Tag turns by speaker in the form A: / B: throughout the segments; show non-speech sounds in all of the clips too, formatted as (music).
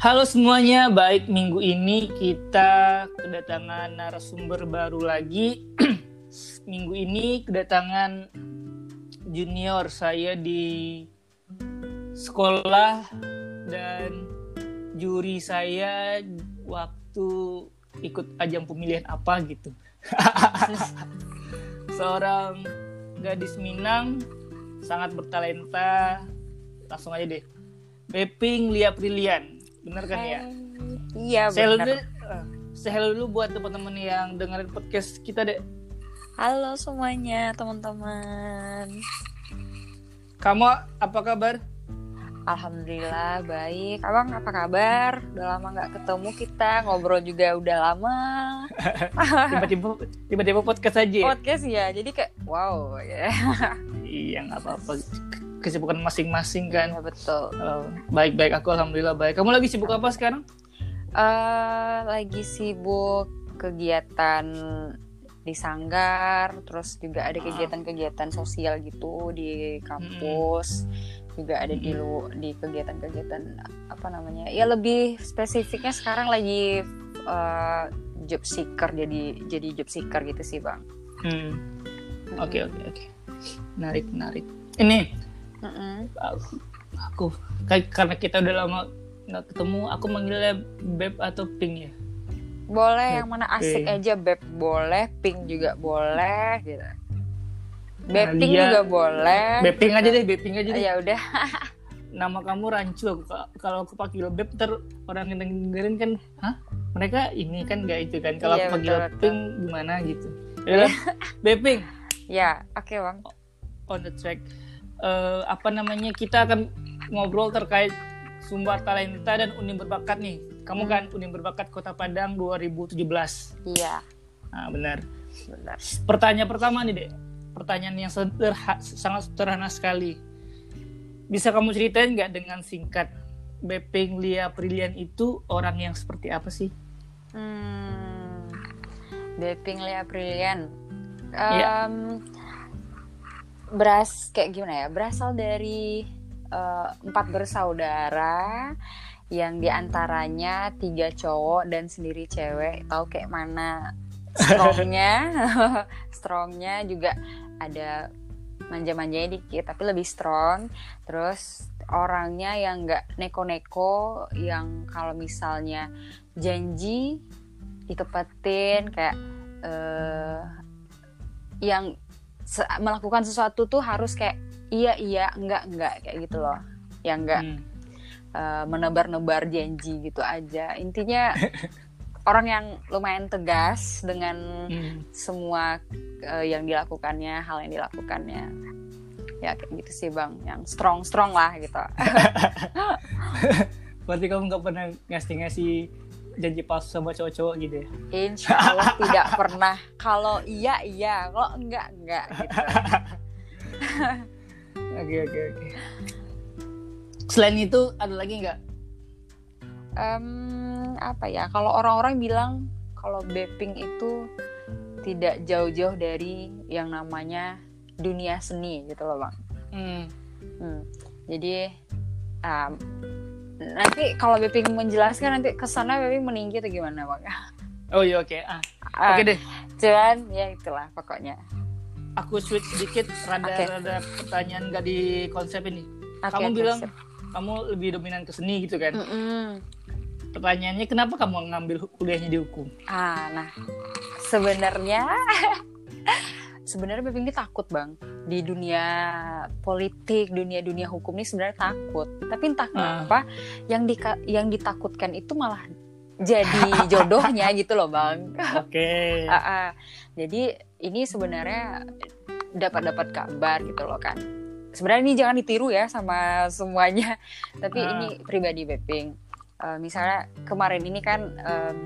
A: Halo semuanya, baik minggu ini kita kedatangan narasumber baru lagi. (clears throat) minggu ini kedatangan junior saya di sekolah dan juri saya waktu ikut ajang pemilihan apa gitu. (laughs) Seorang gadis Minang sangat bertalenta. Langsung aja deh. Beping Lia Prilian. Bener kan ya?
B: Iya
A: Saya eh, saya dulu buat teman-teman yang dengerin podcast kita deh.
B: Halo semuanya teman-teman.
A: Kamu apa kabar?
B: Alhamdulillah baik. Abang apa kabar? Udah lama nggak ketemu kita ngobrol juga udah lama. (laughs)
A: Tiba-tiba tiba-tiba podcast aja. ya?
B: Podcast ya. Jadi kayak wow ya. (laughs)
A: Iya nggak apa-apa. Kesibukan masing-masing kan.
B: Iya, betul.
A: Baik-baik aku alhamdulillah baik. Kamu lagi sibuk apa sekarang?
B: eh lagi sibuk kegiatan di sanggar, terus juga ada
A: Ah.
B: kegiatan-kegiatan sosial gitu di kampus, juga ada di lu di kegiatan-kegiatan apa namanya? Ya lebih spesifiknya sekarang lagi eh, job seeker jadi jadi job seeker gitu sih bang.
A: Hmm. Oke oke oke. Menarik menarik. Ini
B: Mm-mm.
A: aku, aku kayak- karena kita udah lama nggak ketemu, aku manggilnya Beb atau Pink ya.
B: Boleh yang mana asik aja beb boleh, pink juga boleh gitu. Beping
A: Nadia-
B: juga boleh.
A: Beping aja deh, Beping aja deh.
B: Ya udah. (laughs)
A: nama kamu rancu aku Ka- kalau aku panggil beb ter orang yang dengerin kan hah mereka ini kan nggak itu kan kalau
B: Iya,
A: aku panggil
B: betul, betul.
A: ping gimana gitu ya (laughs) beping
B: Ya, oke bang.
A: on the track Eh, apa namanya kita akan ngobrol terkait sumber talenta dan unim berbakat nih. Kamu
B: Hmm.
A: kan unim berbakat Kota Padang 2017
B: Iya,
A: nah benar.
B: Benar.
A: pertanyaan pertama nih dek. Pertanyaan yang sederha- sangat sederhana sekali. Bisa kamu ceritain nggak dengan singkat? Beping Lia Prilian itu orang yang seperti apa sih?
B: Hmm, Beping Lea Brilian.
A: Iya.
B: Em, beras kayak gimana ya? Berasal dari eh, empat bersaudara yang di antaranya tiga cowok dan sendiri cewek. Tahu kayak mana strongnya? (laughs) strongnya juga ada manja-manjanya dikit tapi lebih strong terus orangnya yang nggak neko-neko yang kalau misalnya janji ditepatin kayak eh yang se- melakukan sesuatu tuh harus kayak iya iya enggak enggak kayak gitu loh. Yang enggak
A: Hmm.
B: eh, menebar-nebar janji gitu aja. Intinya (laughs) orang yang lumayan tegas dengan
A: Hmm.
B: semua eh, yang dilakukannya hal yang dilakukannya. Ya kayak gitu sih bang. Yang strong strong lah gitu. (laughs)
A: Berarti kamu nggak pernah ngasih-ngasih janji palsu sama cowok-cowok gitu ya?
B: Insya Allah tidak pernah. Kalau iya iya. Kalau enggak enggak gitu. (laughs)
A: Oke oke oke. Selain itu ada lagi nggak?
B: Em, apa ya? Kalau orang-orang bilang kalau Beping itu tidak jauh-jauh dari yang namanya dunia seni gitu loh bang.
A: Hmm.
B: Hmm, jadi um, nanti kalau Beping menjelaskan nanti ke sana Beping meninggi atau gimana bang?
A: oh iya oke ah
B: Ah,
A: oke deh
B: Cuman ya itulah pokoknya.
A: aku switch sedikit rada
B: Oke.
A: rada pertanyaan nggak di konsep ini
B: Oke,
A: kamu bilang
B: sip.
A: kamu lebih dominan ke seni gitu kan
B: Mm-mm.
A: pertanyaannya kenapa kamu ngambil kuliahnya di hukum
B: Ah, nah sebenarnya (laughs) sebenarnya Beping ini takut bang di dunia politik, dunia dunia hukum ini sebenarnya takut. Tapi entah kenapa yang di yang ditakutkan itu malah jadi (laughs) jodohnya gitu loh bang.
A: oke (laughs)
B: Ah, ah. Jadi ini sebenarnya dapat dapat kabar gitu loh kan. Sebenarnya ini jangan ditiru ya sama semuanya. (laughs) Tapi
A: Ah.
B: ini pribadi Beping. Eh, misalnya kemarin ini kan em,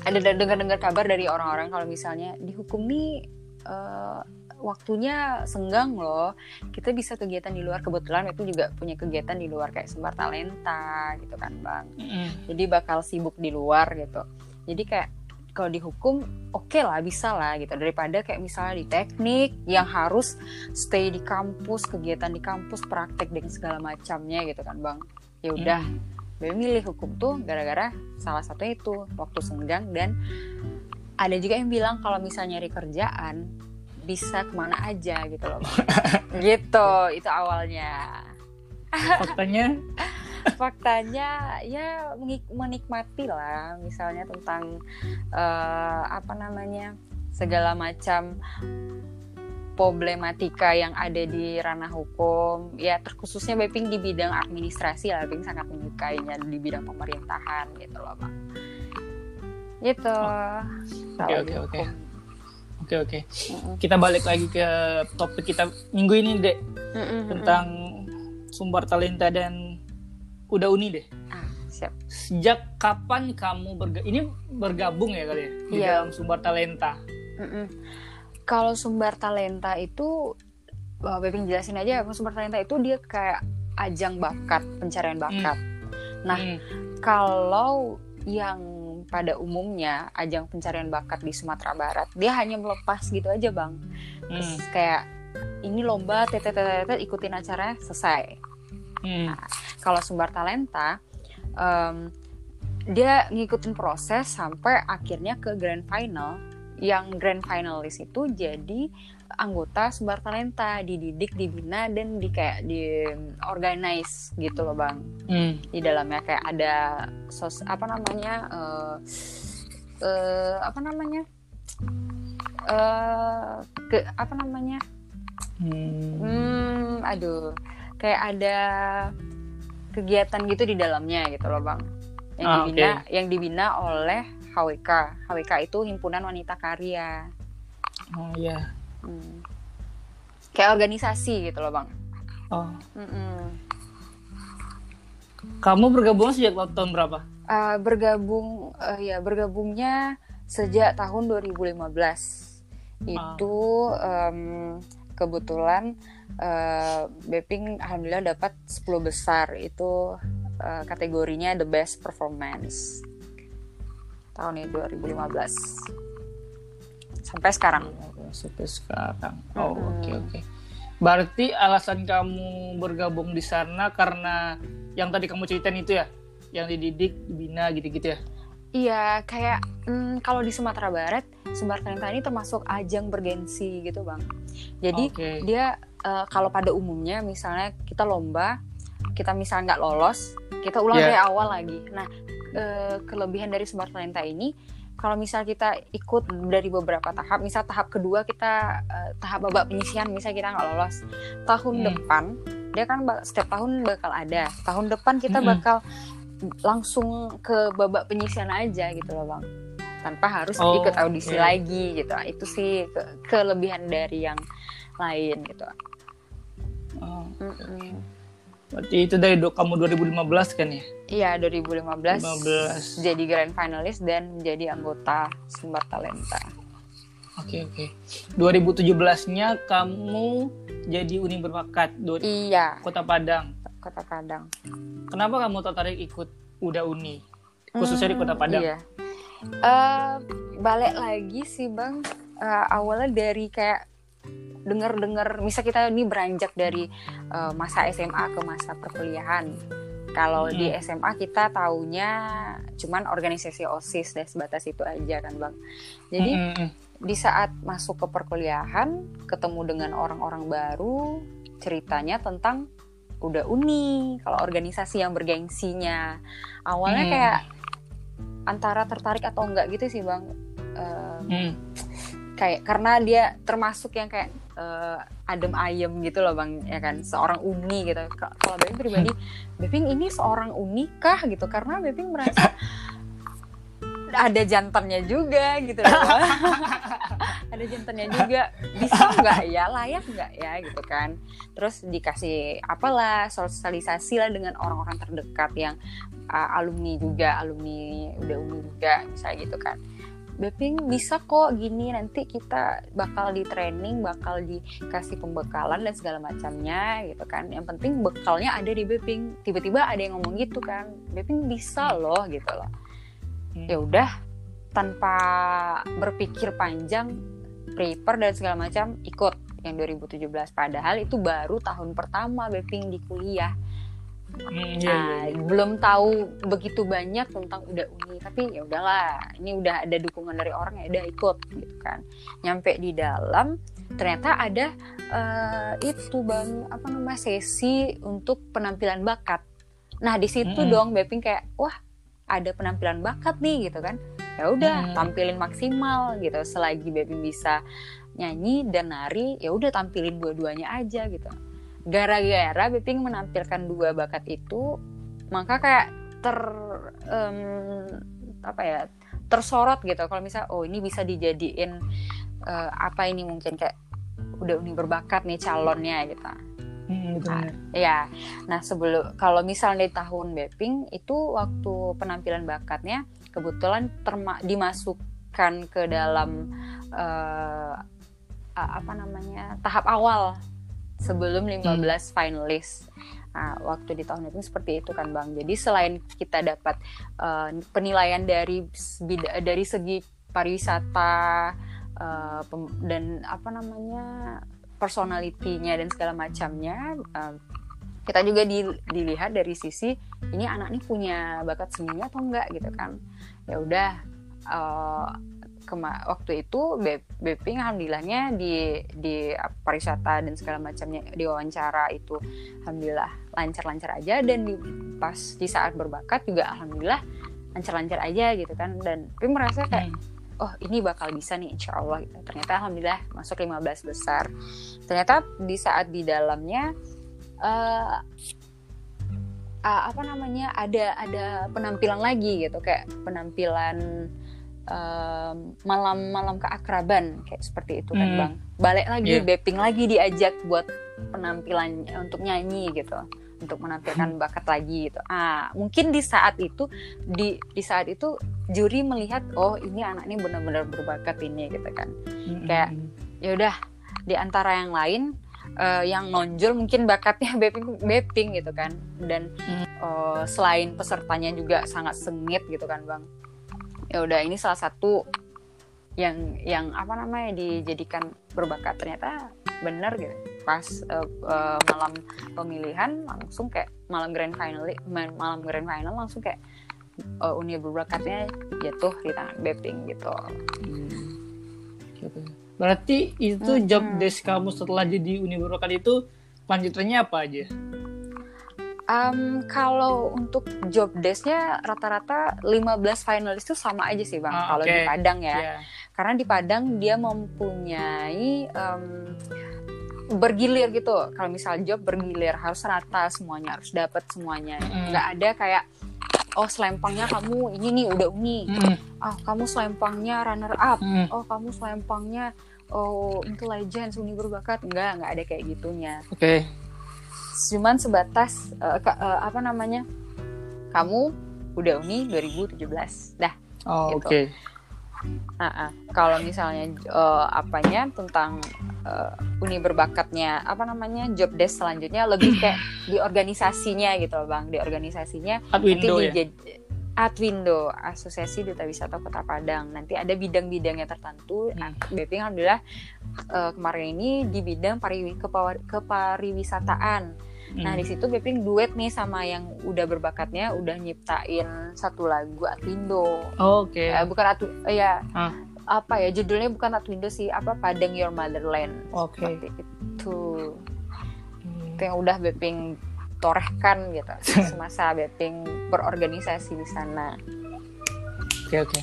B: ada dengar-dengar kabar dari orang-orang kalau misalnya dihukum nih eh, waktunya senggang loh. Kita bisa kegiatan di luar kebetulan itu juga punya kegiatan di luar kayak sembar talenta gitu kan bang
A: Mm-mm.
B: jadi bakal sibuk di luar gitu jadi kayak kalau dihukum oke lah bisa lah gitu daripada kayak misalnya di teknik yang harus stay di kampus kegiatan di kampus praktek dengan segala macamnya gitu kan bang ya udah
A: Mm.
B: Milih hukum tuh gara-gara salah satu itu waktu senggang dan ada juga yang bilang kalau misalnya nyari kerjaan bisa ke mana aja gitu loh. (laughs) Gitu itu awalnya.
A: Faktanya? (laughs)
B: Faktanya ya menikmati lah misalnya tentang uh, apa namanya segala macam problematika yang ada di ranah hukum. Ya terkhususnya Beping di bidang administrasi lah Beping sangat menyukainya di bidang pemerintahan gitu loh bang gitu.
A: Oke oke oke. oke oke. Kita balik lagi ke topik kita minggu ini deh mm -mm, tentang sumber talenta dan udah uni deh
B: ah, siap.
A: Sejak kapan kamu berga ini bergabung ya kali ya? Di yeah. dalam sumber talenta. Mm -mm
B: kalau sumber talenta itu Wah, Bebing jelasin aja. Sumber talenta itu dia kayak ajang bakat pencarian bakat. Hmm. nah hmm. kalau yang pada umumnya ajang pencarian bakat di Sumatera Barat dia hanya melepas gitu aja bang Terus hmm. kayak ini lomba tetetetet ikutin acaranya selesai hmm. nah, kalau sumber talenta um, dia ngikutin proses sampai akhirnya ke grand final yang grand finalis itu jadi anggota sebar talenta dididik dibina dan di kayak di organize gitu loh bang hmm. di dalamnya kayak ada sos apa namanya uh, uh, apa namanya uh, ke apa namanya hmm. hmm aduh kayak ada kegiatan gitu di dalamnya gitu loh bang yang ah, dibina okay. yang dibina oleh HWK. HWK itu himpunan wanita karya.
A: Oh iya.
B: Hmm. Kayak organisasi gitu loh bang.
A: Oh. Mm-mm. Kamu bergabung sejak tahun berapa?
B: Uh, bergabung, uh, ya bergabungnya sejak tahun 2015. Itu um, kebetulan uh, Beping alhamdulillah dapat 10 besar itu uh, kategorinya the best performance tahun ini 2015 sampai sekarang.
A: Sampai sekarang. Oh oke oke. Okay, okay. berarti alasan kamu bergabung di sana karena yang tadi kamu ceritain itu ya? Yang dididik dibina gitu-gitu ya?
B: Iya kayak hmm, kalau di Sumatera Barat Sumbar Talenta ini termasuk ajang bergensi gitu bang. Jadi okay. dia uh, kalau pada umumnya misalnya kita lomba kita misalnya nggak lolos kita ulang yeah. dari awal lagi. Nah uh, kelebihan dari Smart Talenta ini kalau misal kita ikut dari beberapa tahap, misal tahap kedua kita uh, tahap babak penyisian, misal kita nggak lolos, tahun hmm. depan dia kan setiap tahun bakal ada. Tahun depan kita hmm. bakal langsung ke babak penyisian aja gitu loh bang, tanpa harus oh, ikut audisi okay. lagi gitu. Itu sih ke kelebihan dari yang lain gitu.
A: Oh, mm -mm. Berarti itu dari do kamu 2015 kan ya?
B: Iya, 2015. 15. Jadi grand finalis dan menjadi anggota Sumber Talenta.
A: Oke, oke. 2017-nya kamu jadi uni berbakat
B: di iya.
A: Kota Padang.
B: Kota Padang.
A: Kenapa kamu tertarik ikut Uda Uni? Khususnya hmm, di Kota Padang. Iya.
B: Uh, balik lagi sih, Bang. Uh, awalnya dari kayak dengar-dengar misal kita ini beranjak dari uh, masa SMA ke masa perkuliahan kalau hmm. di SMA kita taunya cuman organisasi OSIS dan sebatas itu aja kan bang jadi hmm. di saat masuk ke perkuliahan ketemu dengan orang-orang baru ceritanya tentang udah uni kalau organisasi yang bergengsinya awalnya hmm. kayak antara tertarik atau enggak gitu sih bang uh, hmm. Kayak karena dia termasuk yang kayak uh, adem ayem gitu loh bang ya kan? Seorang uni gitu. Kalau Bebing pribadi Bebing ini seorang uni kah gitu? Karena Bebing merasa ada jantannya juga gitu loh. (laughs) Ada jantannya juga. Bisa nggak ya? Layak nggak ya? Gitu kan. Terus dikasih apalah sosialisasi lah dengan orang-orang terdekat yang uh, alumni juga alumni udah uni juga misalnya gitu kan Beping bisa kok gini nanti kita bakal di training bakal dikasih pembekalan dan segala macamnya gitu kan. Yang penting bekalnya ada di Beping. Tiba-tiba ada yang ngomong gitu kan. Beping bisa loh gitu loh. Hmm. ya udah tanpa berpikir panjang prepare dan segala macam ikut yang 2017 padahal itu baru tahun pertama Beping di kuliah
A: Hmm, iya, iya,
B: Nah,
A: iya.
B: belum tahu begitu banyak tentang udah uni, tapi ya udahlah, ini udah ada dukungan dari orang ya udah ikut gitu kan. Nyampe di dalam ternyata ada eh, itu bang apa namanya sesi untuk penampilan bakat. Nah di situ
A: Mm-mm.
B: dong Beping kayak wah ada penampilan bakat nih gitu kan. Ya udah
A: Mm.
B: tampilin maksimal gitu. Selagi Beping bisa nyanyi dan nari, ya udah tampilin dua-duanya aja gitu. Gara-gara Beping menampilkan dua bakat itu, maka kayak ter em, apa ya tersorot gitu. Kalau misal oh ini bisa dijadiin eh, apa ini mungkin kayak udah uni berbakat nih calonnya gitu.
A: Hmm, betul,
B: Nah. Ya, nah sebelum kalau misalnya di tahun Beping itu waktu penampilan bakatnya kebetulan terma, dimasukkan ke dalam a- apa namanya tahap awal sebelum 15 finalis. Nah, waktu di tahun itu seperti itu kan Bang. Jadi selain kita dapat eh, penilaian dari dari segi pariwisata pem- dan apa namanya personalitinya dan segala macamnya eh, kita juga di- dilihat dari sisi ini anak ini punya bakat seninya atau enggak gitu kan ya udah eh, kema- waktu itu Be- Beping alhamdulillahnya di di pariwisata dan segala macamnya di wawancara itu alhamdulillah lancar-lancar aja dan di pas di saat berbakat juga alhamdulillah lancar-lancar aja gitu kan dan Beping merasa kayak
A: Hmm.
B: oh ini bakal bisa nih insya Allah gitu. ternyata alhamdulillah masuk 15 besar ternyata di saat di dalamnya eh ah, apa namanya ada ada penampilan lagi gitu kayak penampilan em, malam-malam keakraban kayak seperti itu kan
A: Hmm.
B: bang. Balik lagi
A: Iya.
B: beping lagi diajak buat penampilan untuk nyanyi gitu. Untuk menampilkan bakat lagi gitu. Ah mungkin di saat itu di di saat itu juri melihat oh ini anak ini benar-benar berbakat ini gitu kan.
A: Hmm,
B: kayak-
A: hmm,
B: ya udah di antara yang lain eh, yang nonjol mungkin bakatnya (laughs) Beping Beping gitu kan. Dan
A: Hmm.
B: eh, selain pesertanya juga sangat sengit gitu kan bang ya udah ini salah satu yang yang apa namanya dijadikan berbakat ternyata bener gitu pas eh, eh, malam pemilihan langsung kayak malam grand final malam grand final langsung kayak eh, uni berbakatnya jatuh di tangan Beping gitu
A: hmm. Gitu. Berarti itu
B: Hmm,
A: job desk kamu setelah jadi universal itu lanjutannya apa aja?
B: Um, kalau untuk job desk-nya rata-rata 15 finalis itu sama aja sih bang.
A: Ah,
B: kalau
A: oke.
B: di Padang ya,
A: Iya.
B: karena di Padang dia mempunyai em, bergilir gitu. Kalau misal job bergilir harus rata semuanya, harus dapat semuanya. Nggak ada kayak oh selempangnya kamu ini nih udah uni.
A: Hmm,
B: Ah kamu selempangnya runner up.
A: hmm.
B: Oh kamu selempangnya oh itu legends uni berbakat. Enggak, nggak ada kayak gitunya
A: Oke.
B: Cuman sebatas eh, ka- eh, apa namanya kamu udah uni 2017 dah
A: Oh,
B: Gitu.
A: oke.
B: Ah, ah. kalau misalnya eh, apanya tentang eh, uni berbakatnya apa namanya job desk selanjutnya lebih kayak di organisasinya gitu loh bang di organisasinya
A: At window
B: nanti
A: ya.
B: dijad- Atwindo Asosiasi Duta Wisata Kota Padang nanti ada bidang-bidangnya tertentu
A: Hmm.
B: Beping alhamdulillah eh, kemarin ini di bidang pariwi kepariwisataan Nah
A: Hmm.
B: di situ Beping duet nih sama yang udah berbakatnya udah nyiptain satu lagu Atwindo.
A: Oh, Oke.
B: Eh, bukan Atu eh, ya
A: Ah.
B: apa ya judulnya bukan Atwindo sih apa Padang Your Motherland.
A: Oke.
B: Seperti itu.
A: Hmm.
B: Itu yang udah Beping torehkan gitu (laughs) semasa Beping berorganisasi di sana.
A: Oke oke.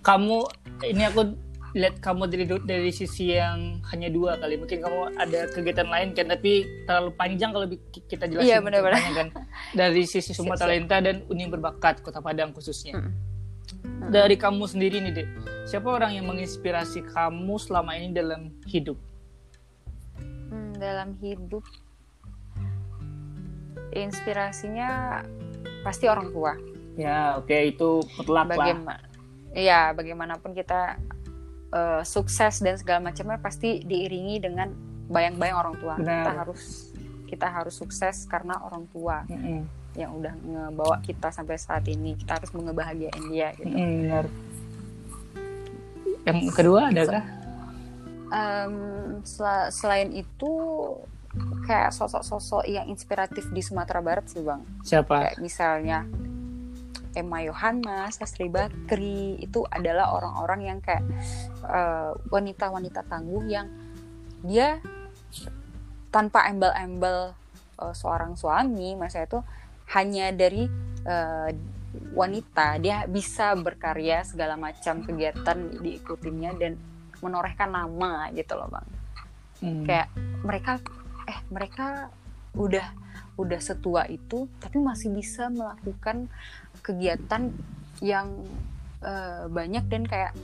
A: Kamu ini aku lihat kamu dari dari sisi yang hanya dua kali. Mungkin kamu ada kegiatan lain kan, tapi terlalu panjang kalau kita jelasin.
B: Iya, benar-benar.
A: ceritanya kan. Dari sisi semua talenta dan uni berbakat Kota Padang khususnya.
B: Mm.
A: Dari kamu sendiri nih, Dek. Siapa orang yang menginspirasi kamu selama ini dalam hidup?
B: Hmm, dalam hidup inspirasinya pasti orang tua.
A: Ya, oke itu mutlak lah.
B: bagaimana ya bagaimanapun kita eh, sukses dan segala macamnya pasti diiringi dengan bayang-bayang orang tua
A: Benar.
B: kita harus kita harus sukses karena orang tua
A: Mm-mm.
B: yang udah ngebawa kita sampai saat ini kita harus mengebahagiain dia gitu
A: Mm-mm, benar. Yang kedua adakah?
B: Em, sel- selain itu kayak sosok-sosok yang inspiratif di Sumatera Barat sih bang
A: Siapa?
B: kayak misalnya Emma Yohana, Sastri Bakri itu adalah orang-orang yang kayak eh, wanita-wanita tangguh yang dia tanpa embel-embel eh, seorang suami, maksudnya itu hanya dari eh, wanita dia bisa berkarya segala macam kegiatan diikutinya dan menorehkan nama gitu loh bang.
A: Hmm.
B: Kayak mereka eh mereka udah udah setua itu tapi masih bisa melakukan kegiatan yang eh, banyak dan kayak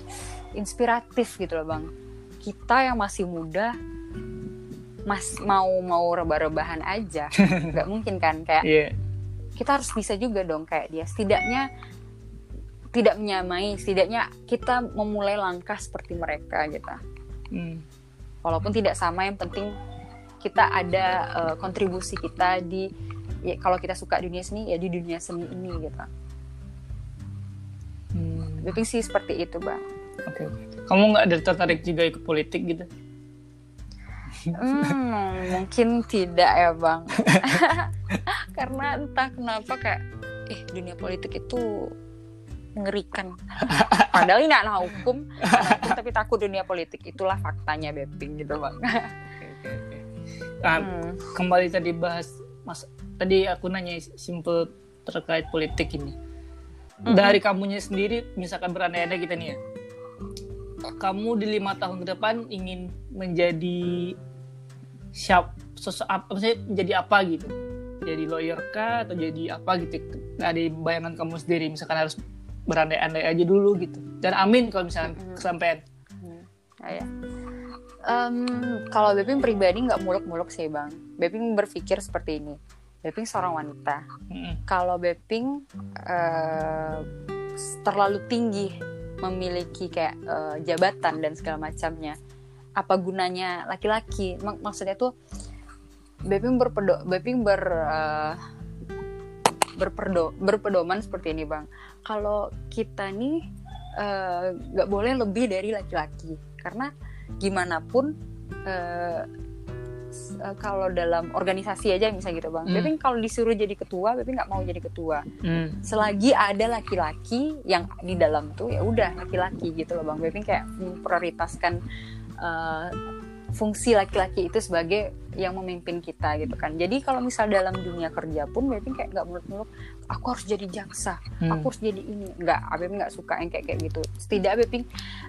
B: inspiratif gitu loh bang kita yang masih muda mas mau mau rebah-rebahan aja (laughs) nggak mungkin kan kayak
A: Iya.
B: kita harus bisa juga dong kayak dia setidaknya tidak menyamai setidaknya kita memulai langkah seperti mereka gitu
A: Hmm.
B: walaupun tidak sama yang penting kita ada eh, kontribusi kita di ya, kalau kita suka dunia seni ya di dunia seni ini gitu. Jadi sih seperti itu bang
A: Oke. oke. Kamu nggak ada tertarik juga ikut politik gitu?
B: Hmm, mungkin tidak ya bang (laughs) karena entah kenapa kayak eh dunia politik itu mengerikan (laughs) padahal ini anak hukum anak hukum tapi takut dunia politik itulah faktanya Beping gitu bang
A: Oke, oke, oke. Nah, (laughs)
B: Hmm.
A: kembali tadi bahas mas tadi aku nanya simple terkait politik ini
B: Mm-mm.
A: dari kamunya sendiri misalkan berandai-andai kita nih ya kamu di lima tahun ke depan ingin menjadi siap sosok apa maksudnya menjadi apa gitu jadi lawyer kah atau jadi apa gitu dari bayangan kamu sendiri misalkan harus berandai-andai aja dulu gitu dan amin kalau misalkan
B: Mm-mm.
A: kesampaian
B: Hmm, ah, ya. Em, kalau Beping pribadi nggak muluk-muluk sih bang. Beping berpikir seperti ini. Beping seorang wanita.
A: Mm-mm.
B: Kalau Beping eh, terlalu tinggi memiliki kayak eh, jabatan dan segala macamnya, apa gunanya laki-laki? Mak- maksudnya tuh Beping berpedo, Beping ber eh, berperdo, berpedoman seperti ini bang. Kalau kita nih nggak boleh lebih dari laki-laki karena gimana pun eh, eh, kalau dalam organisasi aja misalnya gitu bang. Beping kalau disuruh jadi ketua, Beping nggak mau jadi ketua.
A: Hmm.
B: Selagi ada laki-laki yang di dalam tuh ya udah laki-laki gitu loh bang, Beping kayak memprioritaskan eh, fungsi laki-laki itu sebagai yang memimpin kita gitu kan. Jadi kalau misal dalam dunia kerja pun Beping kayak nggak muluk-muluk, aku harus jadi jaksa,
A: Hmm.
B: aku harus jadi ini nggak Beping nggak suka yang kayak kayak gitu setidaknya Beping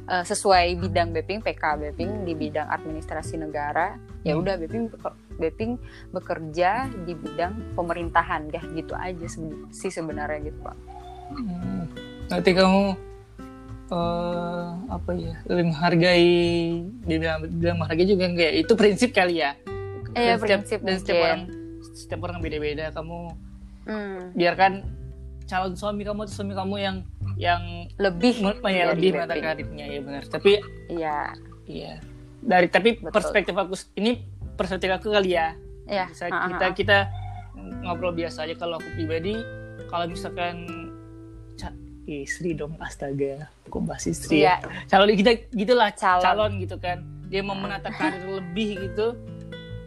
B: eh, sesuai bidang Beping PK Beping di bidang administrasi negara ya
A: Hmm.
B: udah Beping Beping bekerja di bidang pemerintahan ya gitu aja sih sebenarnya gitu pak.
A: Hmm. Nanti kamu eh apa ya lebih menghargai dibilang, dibilang menghargai juga enggak ya? itu prinsip kali ya?
B: Iya,
A: Dan setiap-
B: prinsip
A: dan setiap orang setiap orang beda-beda. Kamu
B: Hmm,
A: biarkan calon suami kamu atau suami kamu yang yang
B: lebih
A: ya lebih menata karirnya ya benar. Tapi
B: iya.
A: iya dari tapi
B: Betul.
A: perspektif aku ini perspektif aku kali ya
B: iya
A: bisa
B: ah, ah,
A: kita
B: ah.
A: kita ngobrol biasa aja kalau aku pribadi kalau misalkan istri dong astaga kok bahas istri
B: iya
A: ya calon kita gitulah
B: Calon.
A: calon. gitu kan dia mau menata karir lebih gitu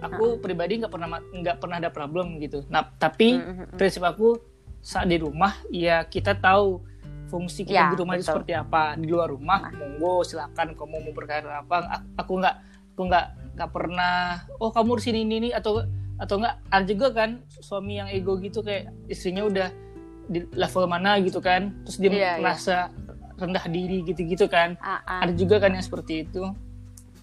A: aku pribadi nggak pernah nggak pernah ada problem gitu nah tapi
B: Hmm, hmm, hmm.
A: prinsip aku saat di rumah ya kita tahu fungsi kita
B: Ya,
A: di rumah itu seperti apa di luar rumah
B: Nah.
A: monggo silakan kamu mau berkarir apa aku nggak aku nggak nggak pernah oh kamu di sini ini ini atau atau nggak ada juga kan suami yang ego gitu kayak istrinya udah di level mana gitu kan terus dia
B: Iya, iya.
A: merasa rendah diri gitu-gitu kan
B: Ah, ah.
A: ada juga kan yang seperti itu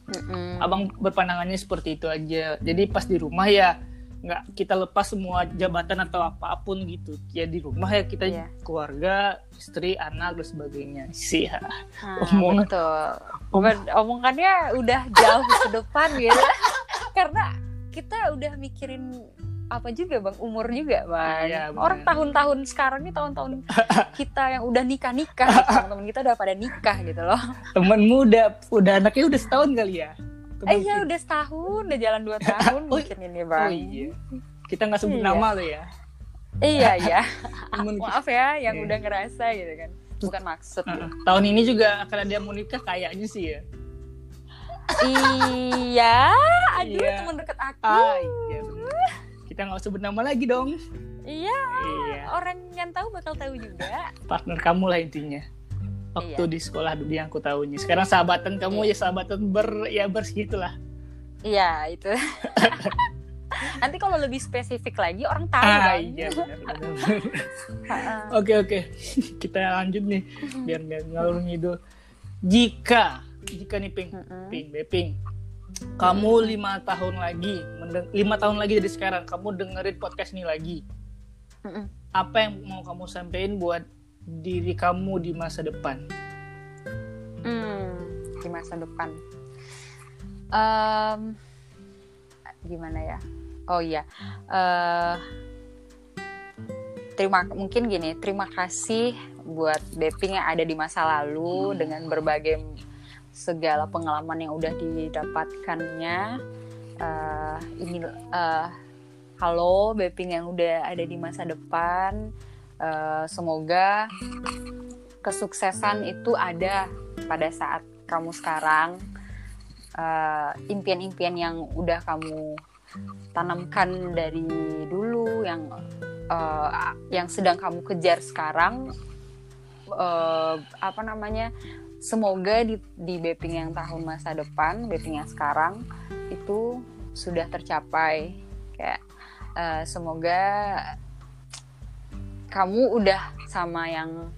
B: Mm-mm.
A: abang berpandangannya seperti itu aja jadi pas di rumah ya nggak kita lepas semua jabatan atau apa pun gitu ya di rumah ya kita
B: Iya.
A: keluarga istri anak dan sebagainya sih ya.
B: Ah,
A: Omongan-
B: betul.
A: Om-
B: Om- Omongannya udah jauh ke depan gitu. (laughs) Karena kita udah mikirin apa juga bang umur juga bang.
A: Iya.
B: Orang tahun-tahun sekarang nih tahun-tahun (laughs) kita yang udah nikah nikah, teman-teman kita udah pada nikah gitu loh.
A: teman muda udah anaknya udah setahun kali ya
B: Eh iya
A: mungkin-
B: udah setahun, udah jalan dua tahun (laughs)
A: Oh,
B: mungkin ini
A: oh
B: bang.
A: iya kita nggak sebut
B: Iya.
A: nama lo ya
B: Iya (laughs) iya. (laughs) Maaf ya yang
A: Iya.
B: udah ngerasa gitu kan. Bukan maksud.
A: Heeh. tahun ini juga akan ada yang mau nikah kayaknya sih ya
B: iya, aduh
A: Iya.
B: teman dekat aku.
A: ah kita nggak sebut nama lagi dong.
B: Iya,
A: Iya,
B: orang yang tahu bakal tahu juga.
A: partner kamu lah intinya. Waktu
B: Iya.
A: di sekolah dulu yang aku tahunya. Sekarang sahabatan kamu ya sahabatan ber ya bersegitulah.
B: Iya, itu. (laughs) Nanti kalau lebih spesifik lagi orang tahu
A: Ah
B: kan.
A: iya. (laughs) Oke oke, (laughs) kita lanjut nih biar nggak ngalur ngidul. Jika jika nih Ping. Ping, Beping, kamu lima tahun lagi, lima tahun lagi dari sekarang, kamu dengerin podcast ini lagi. Apa yang mau kamu sampaikan buat diri kamu di masa depan?
B: Hmm, di masa depan. Em, gimana ya? Oh iya, Eh, terima mungkin gini. Terima kasih buat Beping yang ada di masa lalu dengan berbagai segala pengalaman yang udah didapatkannya. Eh, ini eh, halo Beping yang udah ada di masa depan. Eh, semoga kesuksesan itu ada pada saat kamu sekarang. Eh, impian-impian yang udah kamu tanamkan dari dulu yang eh, yang sedang kamu kejar sekarang. Eh, apa namanya semoga di di Beping yang tahun masa depan Beping yang sekarang itu sudah tercapai. Kayak eh, semoga kamu udah sama yang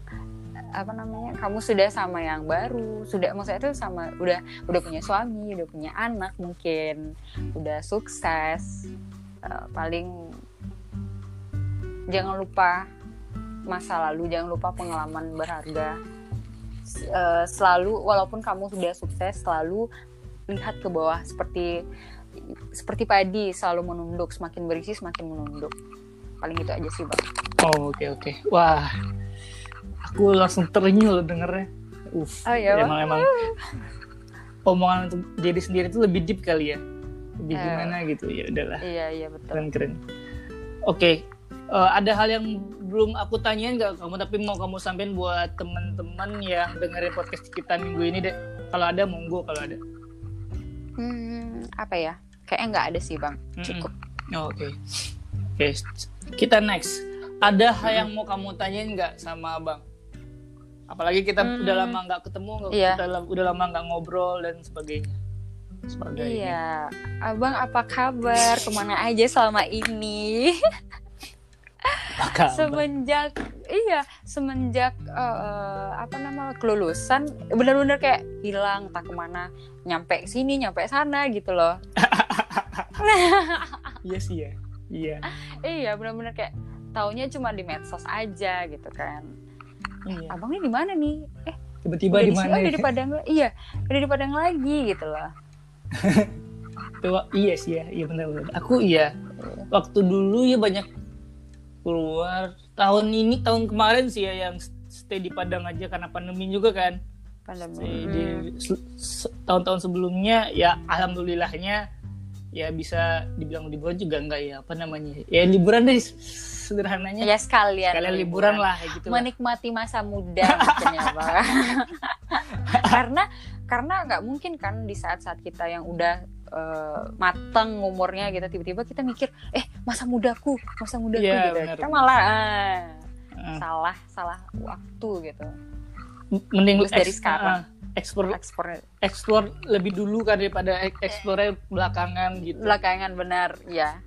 B: apa namanya kamu sudah sama yang baru sudah maksudnya itu sama udah udah punya suami udah punya anak mungkin udah sukses Eh, paling jangan lupa masa lalu jangan lupa pengalaman berharga. Eh, selalu walaupun kamu sudah sukses selalu lihat ke bawah seperti seperti padi selalu menunduk semakin berisi semakin menunduk paling itu aja sih bang
A: Oh oke oke, wah, aku langsung terenyuh dengernya. Uff,
B: Oh, iya, Bang?
A: emang emang omongan untuk diri sendiri itu lebih deep kali ya, lebih
B: Eh.
A: gimana gitu ya udahlah.
B: iya iya betul
A: keren keren oke eh, ada hal yang belum aku tanyain nggak kamu tapi mau kamu sampaikan buat teman-teman yang dengerin podcast kita minggu ini deh kalau ada monggo kalau ada
B: Hmm, apa ya? Kayaknya nggak ada sih bang. Cukup.
A: Oh, oke oke kita next ada hal yang mau kamu tanyain nggak sama abang apalagi kita
B: Hmm.
A: udah lama nggak ketemu
B: Iya.
A: kita udah lama nggak ngobrol dan sebagainya sebagainya
B: Iya, abang apa kabar? Ke mana aja selama ini? Semenjak iya, semenjak eh, apa nama kelulusan, bener-bener kayak hilang, tak ke mana, nyampe sini, nyampe sana gitu loh. (laughs)
A: iya sih ya iya
B: iya, bener-bener kayak taunya cuma di medsos aja gitu kan.
A: iya
B: Abang ini di mana nih? Eh,
A: tiba-tiba di mana
B: oh,
A: ya?
B: udah di Padang. Iya, udah di Padang lagi gitu loh.
A: Tuh, iya sih ya, iya benar-benar. Aku iya, waktu dulu ya banyak keluar. Tahun ini, tahun kemarin sih ya yang stay di Padang aja karena pandemi juga kan.
B: Pandemi.
A: Stay di se- se- tahun-tahun sebelumnya ya alhamdulillahnya ya bisa dibilang liburan juga enggak ya apa namanya ya liburan deh sederhananya
B: Ya sekalian.
A: kalian liburan lah kayak gitu lah.
B: menikmati masa muda mungkin ya (laughs) karena karena nggak mungkin kan di saat-saat kita yang udah eh, mateng umurnya gitu tiba-tiba kita mikir eh masa mudaku masa mudaku
A: Iya,
B: gitu
A: benar.
B: kita malah ah,
A: Ah,
B: salah salah waktu gitu
A: mending
B: Terus dari sekarang.
A: ah, explore
B: ekspor
A: explore lebih dulu kan daripada explore belakangan gitu.
B: Belakangan benar ya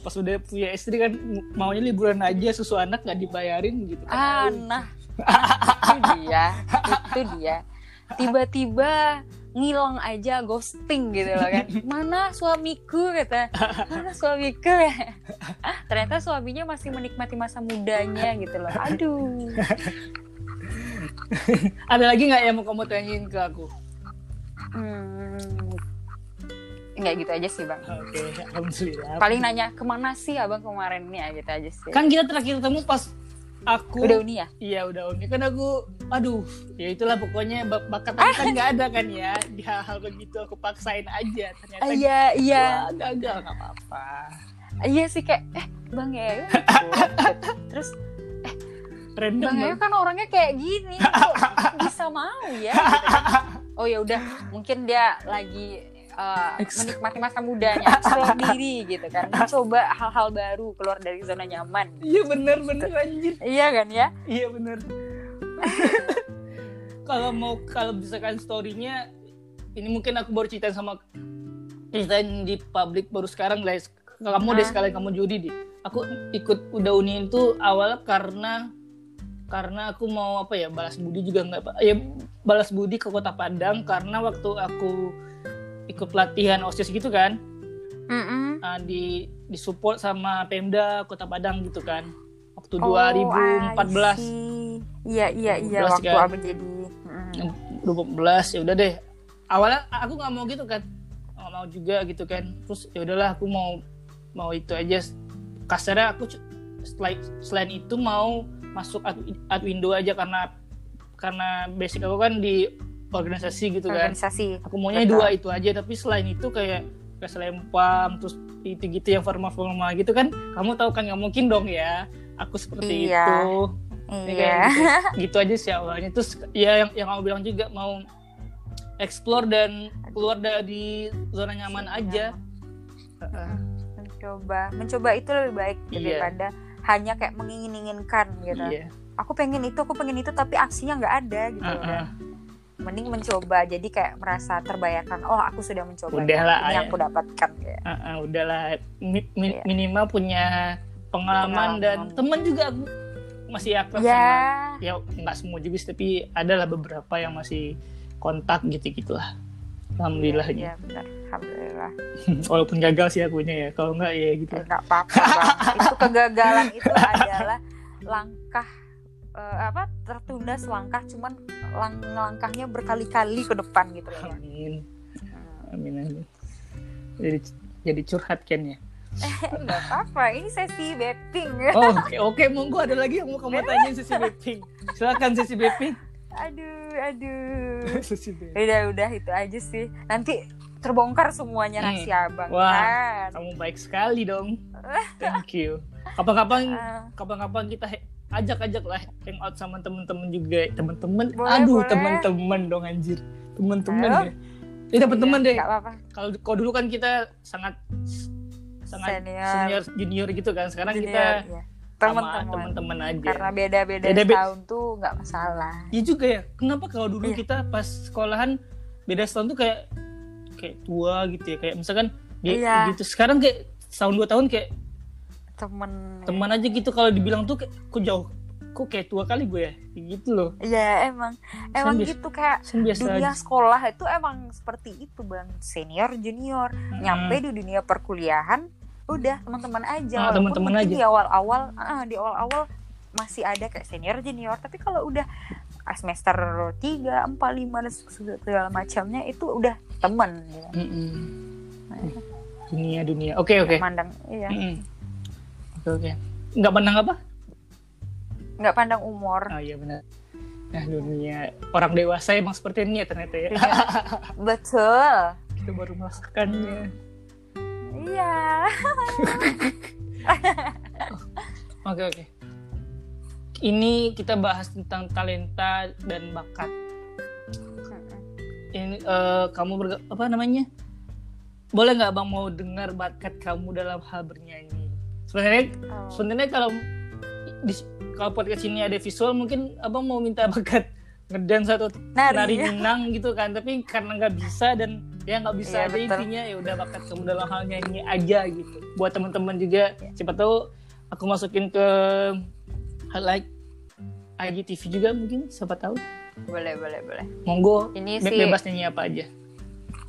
A: pas udah punya istri kan maunya liburan aja susu anak nggak dibayarin gitu
B: ah nah. Itu dia itu dia. Tiba-tiba ngilang aja ghosting gitu loh kan. Mana suamiku kata. Mana suamiku? Ternyata suaminya masih menikmati masa mudanya gitu loh. Aduh (laughs)
A: ada lagi nggak yang mau kamu tanyain ke aku?
B: Hmm, nggak gitu aja sih bang.
A: Oke alhamdulillah.
B: Paling nanya ke mana sih abang kemarin? Nih ya gitu aja sih.
A: Kan kita terakhir ketemu pas aku
B: udah uni ya?
A: Iya udah uni. Kan aku aduh ya itulah pokoknya bak- bakat aku kan (laughs) nggak ada kan ya. Di hal-hal begitu aku paksain aja ternyata
B: Ah, iya iya.
A: Wah, gagal nggak apa-apa.
B: Iya sih kayak eh bang ya (laughs) terus
A: random
B: Bang
A: banget.
B: kan orangnya kayak gini, (laughs) kok bisa mau ya? Gitu kan. Oh ya udah, mungkin dia lagi uh, menikmati masa mudanya, explore diri gitu kan, mencoba hal-hal baru keluar dari zona nyaman.
A: Iya bener bener anjir.
B: Iya kan ya?
A: Iya bener. (laughs) kalau mau kalau misalkan storynya ini mungkin aku baru ceritain sama ceritain di publik baru sekarang guys. Kamu deh
B: Ah.
A: sekalian kamu judi deh. Aku ikut udah uni itu awalnya karena karena aku mau apa ya balas budi juga nggak apa ya balas budi ke kota Padang karena waktu aku ikut pelatihan osis gitu kan
B: Mm-mm.
A: uh, di disupport sama Pemda Kota Padang gitu kan waktu
B: Oh,
A: 2014
B: I see. Iya iya iya
A: 2014
B: waktu
A: kan.
B: aku jadi. mm.
A: 2014 ya udah deh awalnya aku nggak mau gitu kan nggak mau juga gitu kan terus ya udahlah aku mau mau itu aja kasarnya aku selain itu mau masuk ad, ad window aja karena karena basic aku kan di organisasi gitu kan
B: Organisasi.
A: aku maunya
B: Betul.
A: dua itu aja tapi selain itu kayak kayak selempang terus itu gitu yang formal formal gitu kan kamu tahu kan nggak mungkin dong ya aku seperti
B: Iya.
A: itu Ya
B: Iya.
A: kan, gitu, gitu aja sih awalnya terus ya yang yang kamu bilang juga mau explore dan keluar dari zona nyaman aja
B: mencoba mencoba itu lebih baik
A: Iya.
B: daripada hanya kayak mengingin-inginkan gitu.
A: Iya.
B: Aku pengen itu aku pengen itu tapi aksinya nggak ada gitu
A: Heeh.
B: udah. Mending mencoba jadi kayak merasa terbayarkan oh aku sudah mencoba
A: Udah lah,
B: ini
A: ya.
B: aku dapatkan ya
A: Heeh, udahlah. Mi- mi-
B: Iya.
A: minimal punya pengalaman, dan
B: Pengalaman.
A: temen juga aku. Masih akrab
B: ya
A: sama ya nggak semua juga tapi adalah beberapa yang masih kontak gitu gitulah alhamdulillahnya
B: ya benar. Alhamdulillah. (laughs)
A: Walaupun gagal sih akunya ya kalau nggak ya gitu.
B: Eh, nggak apa-apa (laughs) itu kegagalan itu adalah langkah eh, apa tertunda selangkah cuman lang langkahnya berkali-kali ke depan gitu loh ya.
A: amin.
B: Hmm.
A: amin amin. Jadi jadi curhat Ken ya? (laughs)
B: Nggak apa-apa ini sesi betting ya
A: oh oke oke monggo ada lagi yang mau kamu tanyain sesi betting silakan sesi betting
B: aduh aduh. (laughs) Udah udah itu aja sih. Nanti terbongkar semuanya
A: Hmm.
B: rahasia abang
A: Wah.
B: kan?
A: kamu baik sekali dong. (laughs) Thank you. Kapan-kapan
B: Ah,
A: kapan-kapan kita ajak-ajak lah hangout sama temen-temen juga. Temen-temen? Aduh temen-temen dong anjir. Temen-temen ya. Ya temen-temen
B: iya,
A: deh.
B: nggak apa-apa.
A: Kalau kalau dulu kan kita sangat sangat
B: Senior.
A: senior junior gitu kan. Sekarang
B: Junior,
A: kita
B: ya. Teman-teman
A: aja
B: karena beda-beda
A: Beda-be-
B: tahun tuh nggak masalah
A: Iya juga ya. Kenapa kalau dulu
B: Iya.
A: kita pas sekolahan beda setahun tuh kayak kayak tua gitu ya. Kayak misalkan dia
B: Iya.
A: gitu. Sekarang kayak tahun dua tahun kayak
B: temen
A: teman aja gitu kalau dibilang tuh kayak kok jauh kok kayak tua kali gue ya. Gitu loh.
B: ya emang emang gitu kayak
A: biasa
B: dunia
A: aja.
B: sekolah itu emang seperti itu bang senior junior
A: Hmm.
B: nyampe di dunia perkuliahan udah teman-teman aja
A: Ah,
B: Walaupun
A: teman-teman aja.
B: di awal-awal ah, di awal-awal masih ada kayak senior junior tapi kalau udah semester 3, 4, 5 dan segala macamnya itu udah teman gitu.
A: Mm-mm. Dunia dunia. Oke oke.
B: mandang iya
A: Mm-mm. Oke oke. Nggak pandang apa?
B: nggak pandang umur
A: Oh iya benar. Nah dunia orang dewasa emang seperti ini ya ternyata ya.
B: Iya. (laughs) betul
A: Kita baru merasakannya.
B: Iya (laughs)
A: Oke oke. Ini kita bahas tentang talenta dan bakat. Ini eh, kamu berga- apa namanya? Boleh nggak bang mau dengar bakat kamu dalam hal bernyanyi? Sebenarnya
B: Oh.
A: sebenarnya kalau di, kalau podcast ini ada visual mungkin abang mau minta bakat ngedance atau
B: Nari.
A: nari minang gitu kan tapi karena nggak bisa dan ya nggak bisa aja
B: betul.
A: intinya ya udah bakat kamu dalam hal nyanyi aja gitu. Buat teman-teman juga siapa tahu aku masukin ke highlight IGTV juga mungkin siapa tahu.
B: Boleh boleh boleh.
A: Monggo.
B: Ini
A: be-
B: sih
A: bebas nyanyi apa aja.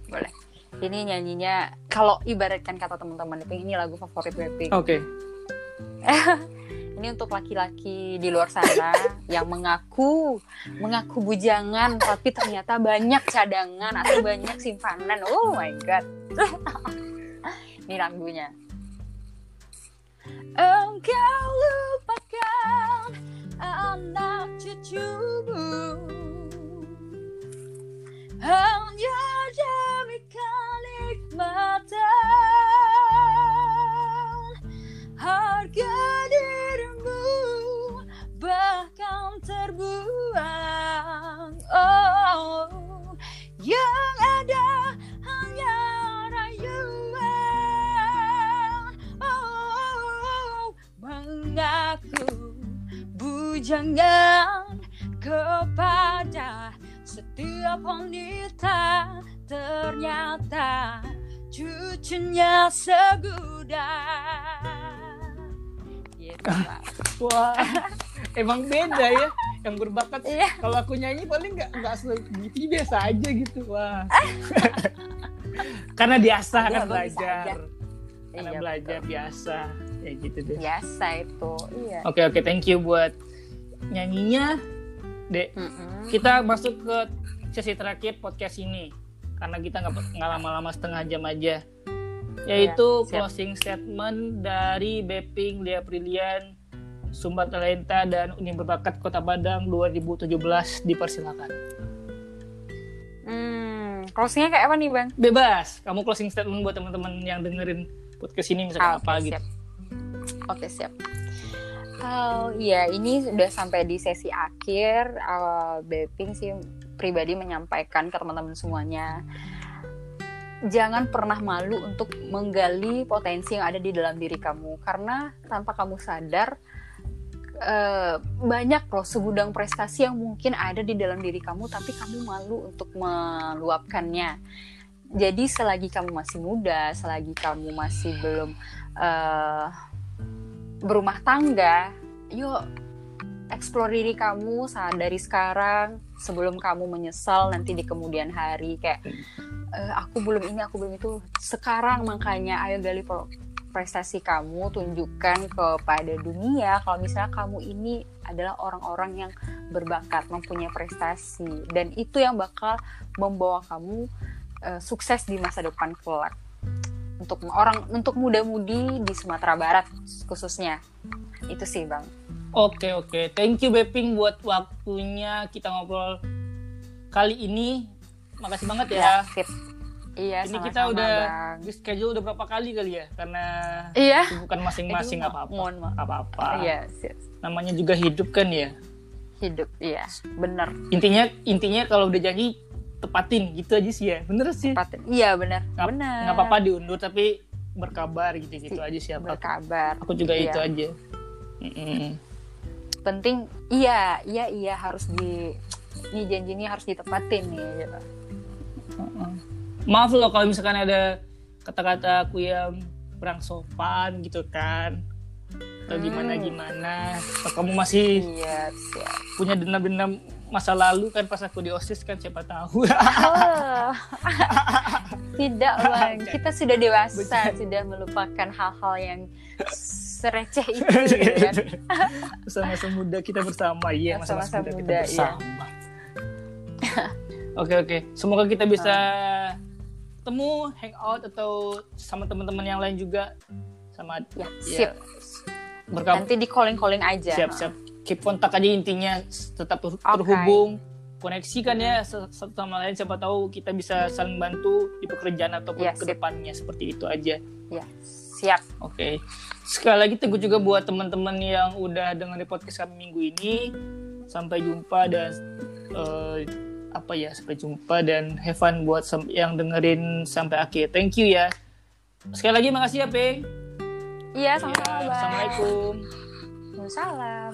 B: Boleh. Ini nyanyinya kalau ibaratkan kata teman-teman itu ini lagu favorit Blackpink
A: oke (laughs)
B: ini untuk laki-laki di luar sana yang mengaku mengaku bujangan tapi ternyata banyak cadangan atau banyak simpanan. Oh my god. (laughs) Ini lagunya. Engkau lupakan anak cucumu jangan kepada setiap wanita ternyata cucunya segudang. Gitu, Pak. (laughs)
A: Wah, emang beda ya. Yang berbakat
B: Iya.
A: kalau aku nyanyi paling nggak nggak gitu biasa aja gitu. Wah. (laughs) Karena biasa
B: Iya,
A: kan belajar.
B: aja.
A: Karena
B: Iya,
A: belajar
B: betul.
A: biasa. Ya gitu deh.
B: biasa itu. Iya.
A: Oke oke, thank you buat nyanyinya, Dek.
B: Mm-mm.
A: Kita masuk ke sesi terakhir podcast ini karena kita nggak nggak lama-lama setengah jam aja. Yaitu
B: Iya, siap.
A: closing statement dari Beping Lia Prilian Sumber Talenta dan Uni Berbakat Kota Padang 2017 dipersilakan.
B: Hmm, closingnya kayak apa nih bang?
A: Bebas, kamu closing statement buat teman-teman yang dengerin podcast ini misalkan
B: Ah,
A: apa
B: oke,
A: gitu.
B: siap. Oke siap. Oh iya, ini sudah sampai di sesi akhir. Uh, Beping sih pribadi menyampaikan ke teman-teman semuanya, jangan pernah malu untuk menggali potensi yang ada di dalam diri kamu, karena tanpa kamu sadar eh, banyak loh segudang prestasi yang mungkin ada di dalam diri kamu, tapi kamu malu untuk meluapkannya. Jadi selagi kamu masih muda, selagi kamu masih belum eh, berumah tangga, yuk explore diri kamu saat dari sekarang sebelum kamu menyesal nanti di kemudian hari. Kayak "Eh, aku belum ini aku belum itu. Sekarang makanya ayo gali prestasi kamu tunjukkan kepada dunia kalau misalnya kamu ini adalah orang-orang yang berbakat mempunyai prestasi. Dan itu yang bakal membawa kamu eh, sukses di masa depan kelak untuk orang untuk muda-mudi di Sumatera Barat khususnya itu sih bang
A: Oke oke, thank you Beping buat waktunya kita ngobrol kali ini. Makasih banget ya.
B: sip. iya
A: ini
B: sama-sama,
A: kita udah
B: bang.
A: di schedule udah berapa kali kali ya? Karena
B: iya
A: bukan masing-masing
B: Aduh,
A: apa apa.
B: mohon maaf.
A: Apa-apa.
B: iya sip.
A: Namanya juga hidup kan ya.
B: hidup iya bener
A: Intinya intinya kalau udah janji tepatin gitu aja sih ya. Bener sih.
B: Tepatin. iya bener
A: Nggak
B: bener
A: nggak apa-apa diundur tapi berkabar gitu-gitu
B: Si-
A: aja siapa.
B: berkabar
A: Aku juga
B: Iya.
A: itu aja. Mm-mm.
B: penting iya iya iya harus di nih janji ini harus ditepatin nih gitu.
A: Heeh. Maaf loh kalau misalkan ada kata-kata aku yang kurang sopan gitu kan atau
B: Hmm.
A: gimana gimana atau kamu masih
B: iya siap
A: punya dendam-dendam masa lalu kan pas aku di osis kan siapa tahu.
B: Oh. (laughs) tidak bang. Kita sudah dewasa
A: Bercanda.
B: sudah melupakan hal-hal yang sereceh (laughs) itu gitu kan?
A: Masa-masa muda kita bersama. Iya masa-masa
B: Masa-masa
A: muda, kita
B: muda, iya.
A: bersama. (laughs) Oke oke. Semoga kita bisa ketemu hangout atau sama teman-teman yang lain juga. Sama
B: ya
A: ya,
B: sip
A: berkabar
B: nanti di calling calling aja.
A: Siap siap keep kontak aja intinya tetap ter-
B: Oke.
A: terhubung koneksi kan ya satu sama lain siapa tahu kita bisa saling bantu di pekerjaan ataupun
B: Ya, sip.
A: ke depannya seperti itu aja.
B: Ya siap.
A: Oke. Sekali lagi teguh juga buat teman-teman yang udah dengerin podcast kami minggu ini. Sampai jumpa dan eh, apa ya sampai jumpa dan have fun buat yang dengerin sampai akhir. Thank you ya. Sekali lagi makasih ya Peng
B: iya
A: Ya,
B: sama-sama bang.
A: assalamualaikum.
B: Waalaikumsalam